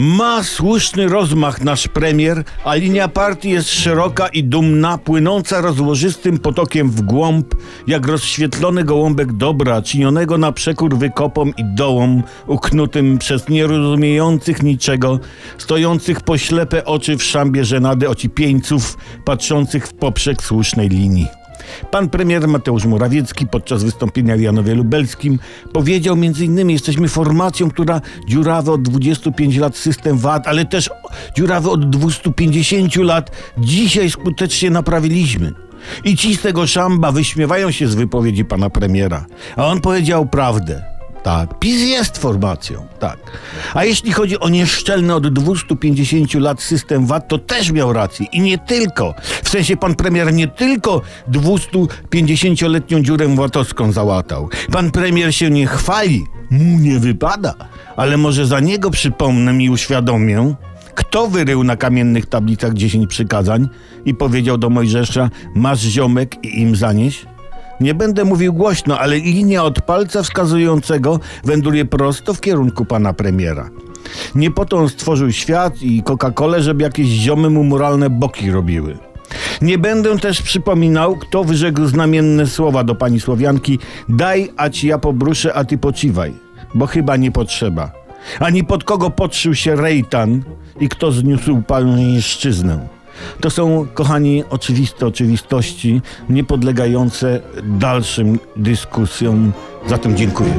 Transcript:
Ma słuszny rozmach nasz premier, a linia partii jest szeroka i dumna, płynąca rozłożystym potokiem w głąb, jak rozświetlony gołąbek dobra, czynionego na przekór wykopom i dołom, uknutym przez nierozumiejących niczego, stojących po ślepe oczy w szambie żenady ocipieńców, patrzących w poprzek słusznej linii. Pan premier Mateusz Morawiecki podczas wystąpienia w Janowie Lubelskim powiedział m.in. jesteśmy formacją, która dziurawy od 25 lat system VAT, ale też dziurawy od 250 lat dzisiaj skutecznie naprawiliśmy. I ci z tego szamba wyśmiewają się z wypowiedzi pana premiera. A on powiedział prawdę. Tak, PiS jest formacją, tak. A jeśli chodzi o nieszczelny od 250 lat system VAT, to też miał rację. I nie tylko. W sensie pan premier nie tylko 250-letnią dziurę VAT-owską załatał. Pan premier się nie chwali, mu nie wypada. Ale może za niego przypomnę i uświadomię, kto wyrył na kamiennych tablicach 10 przykazań i powiedział do Mojżesza, masz ziomek i im zanieś? Nie będę mówił głośno, ale linia od palca wskazującego wędruje prosto w kierunku pana premiera. Nie po to on stworzył świat i Coca-Colę, żeby jakieś ziomy mu moralne boki robiły. Nie będę też przypominał, kto wyrzekł znamienne słowa do pani Słowianki daj, a ci ja pobruszę, a ty pociwaj, bo chyba nie potrzeba. Ani pod kogo podszył się Rejtan i kto zniósł pańszczyznę. To są, kochani, oczywiste oczywistości, niepodlegające dalszym dyskusjom. Zatem dziękuję.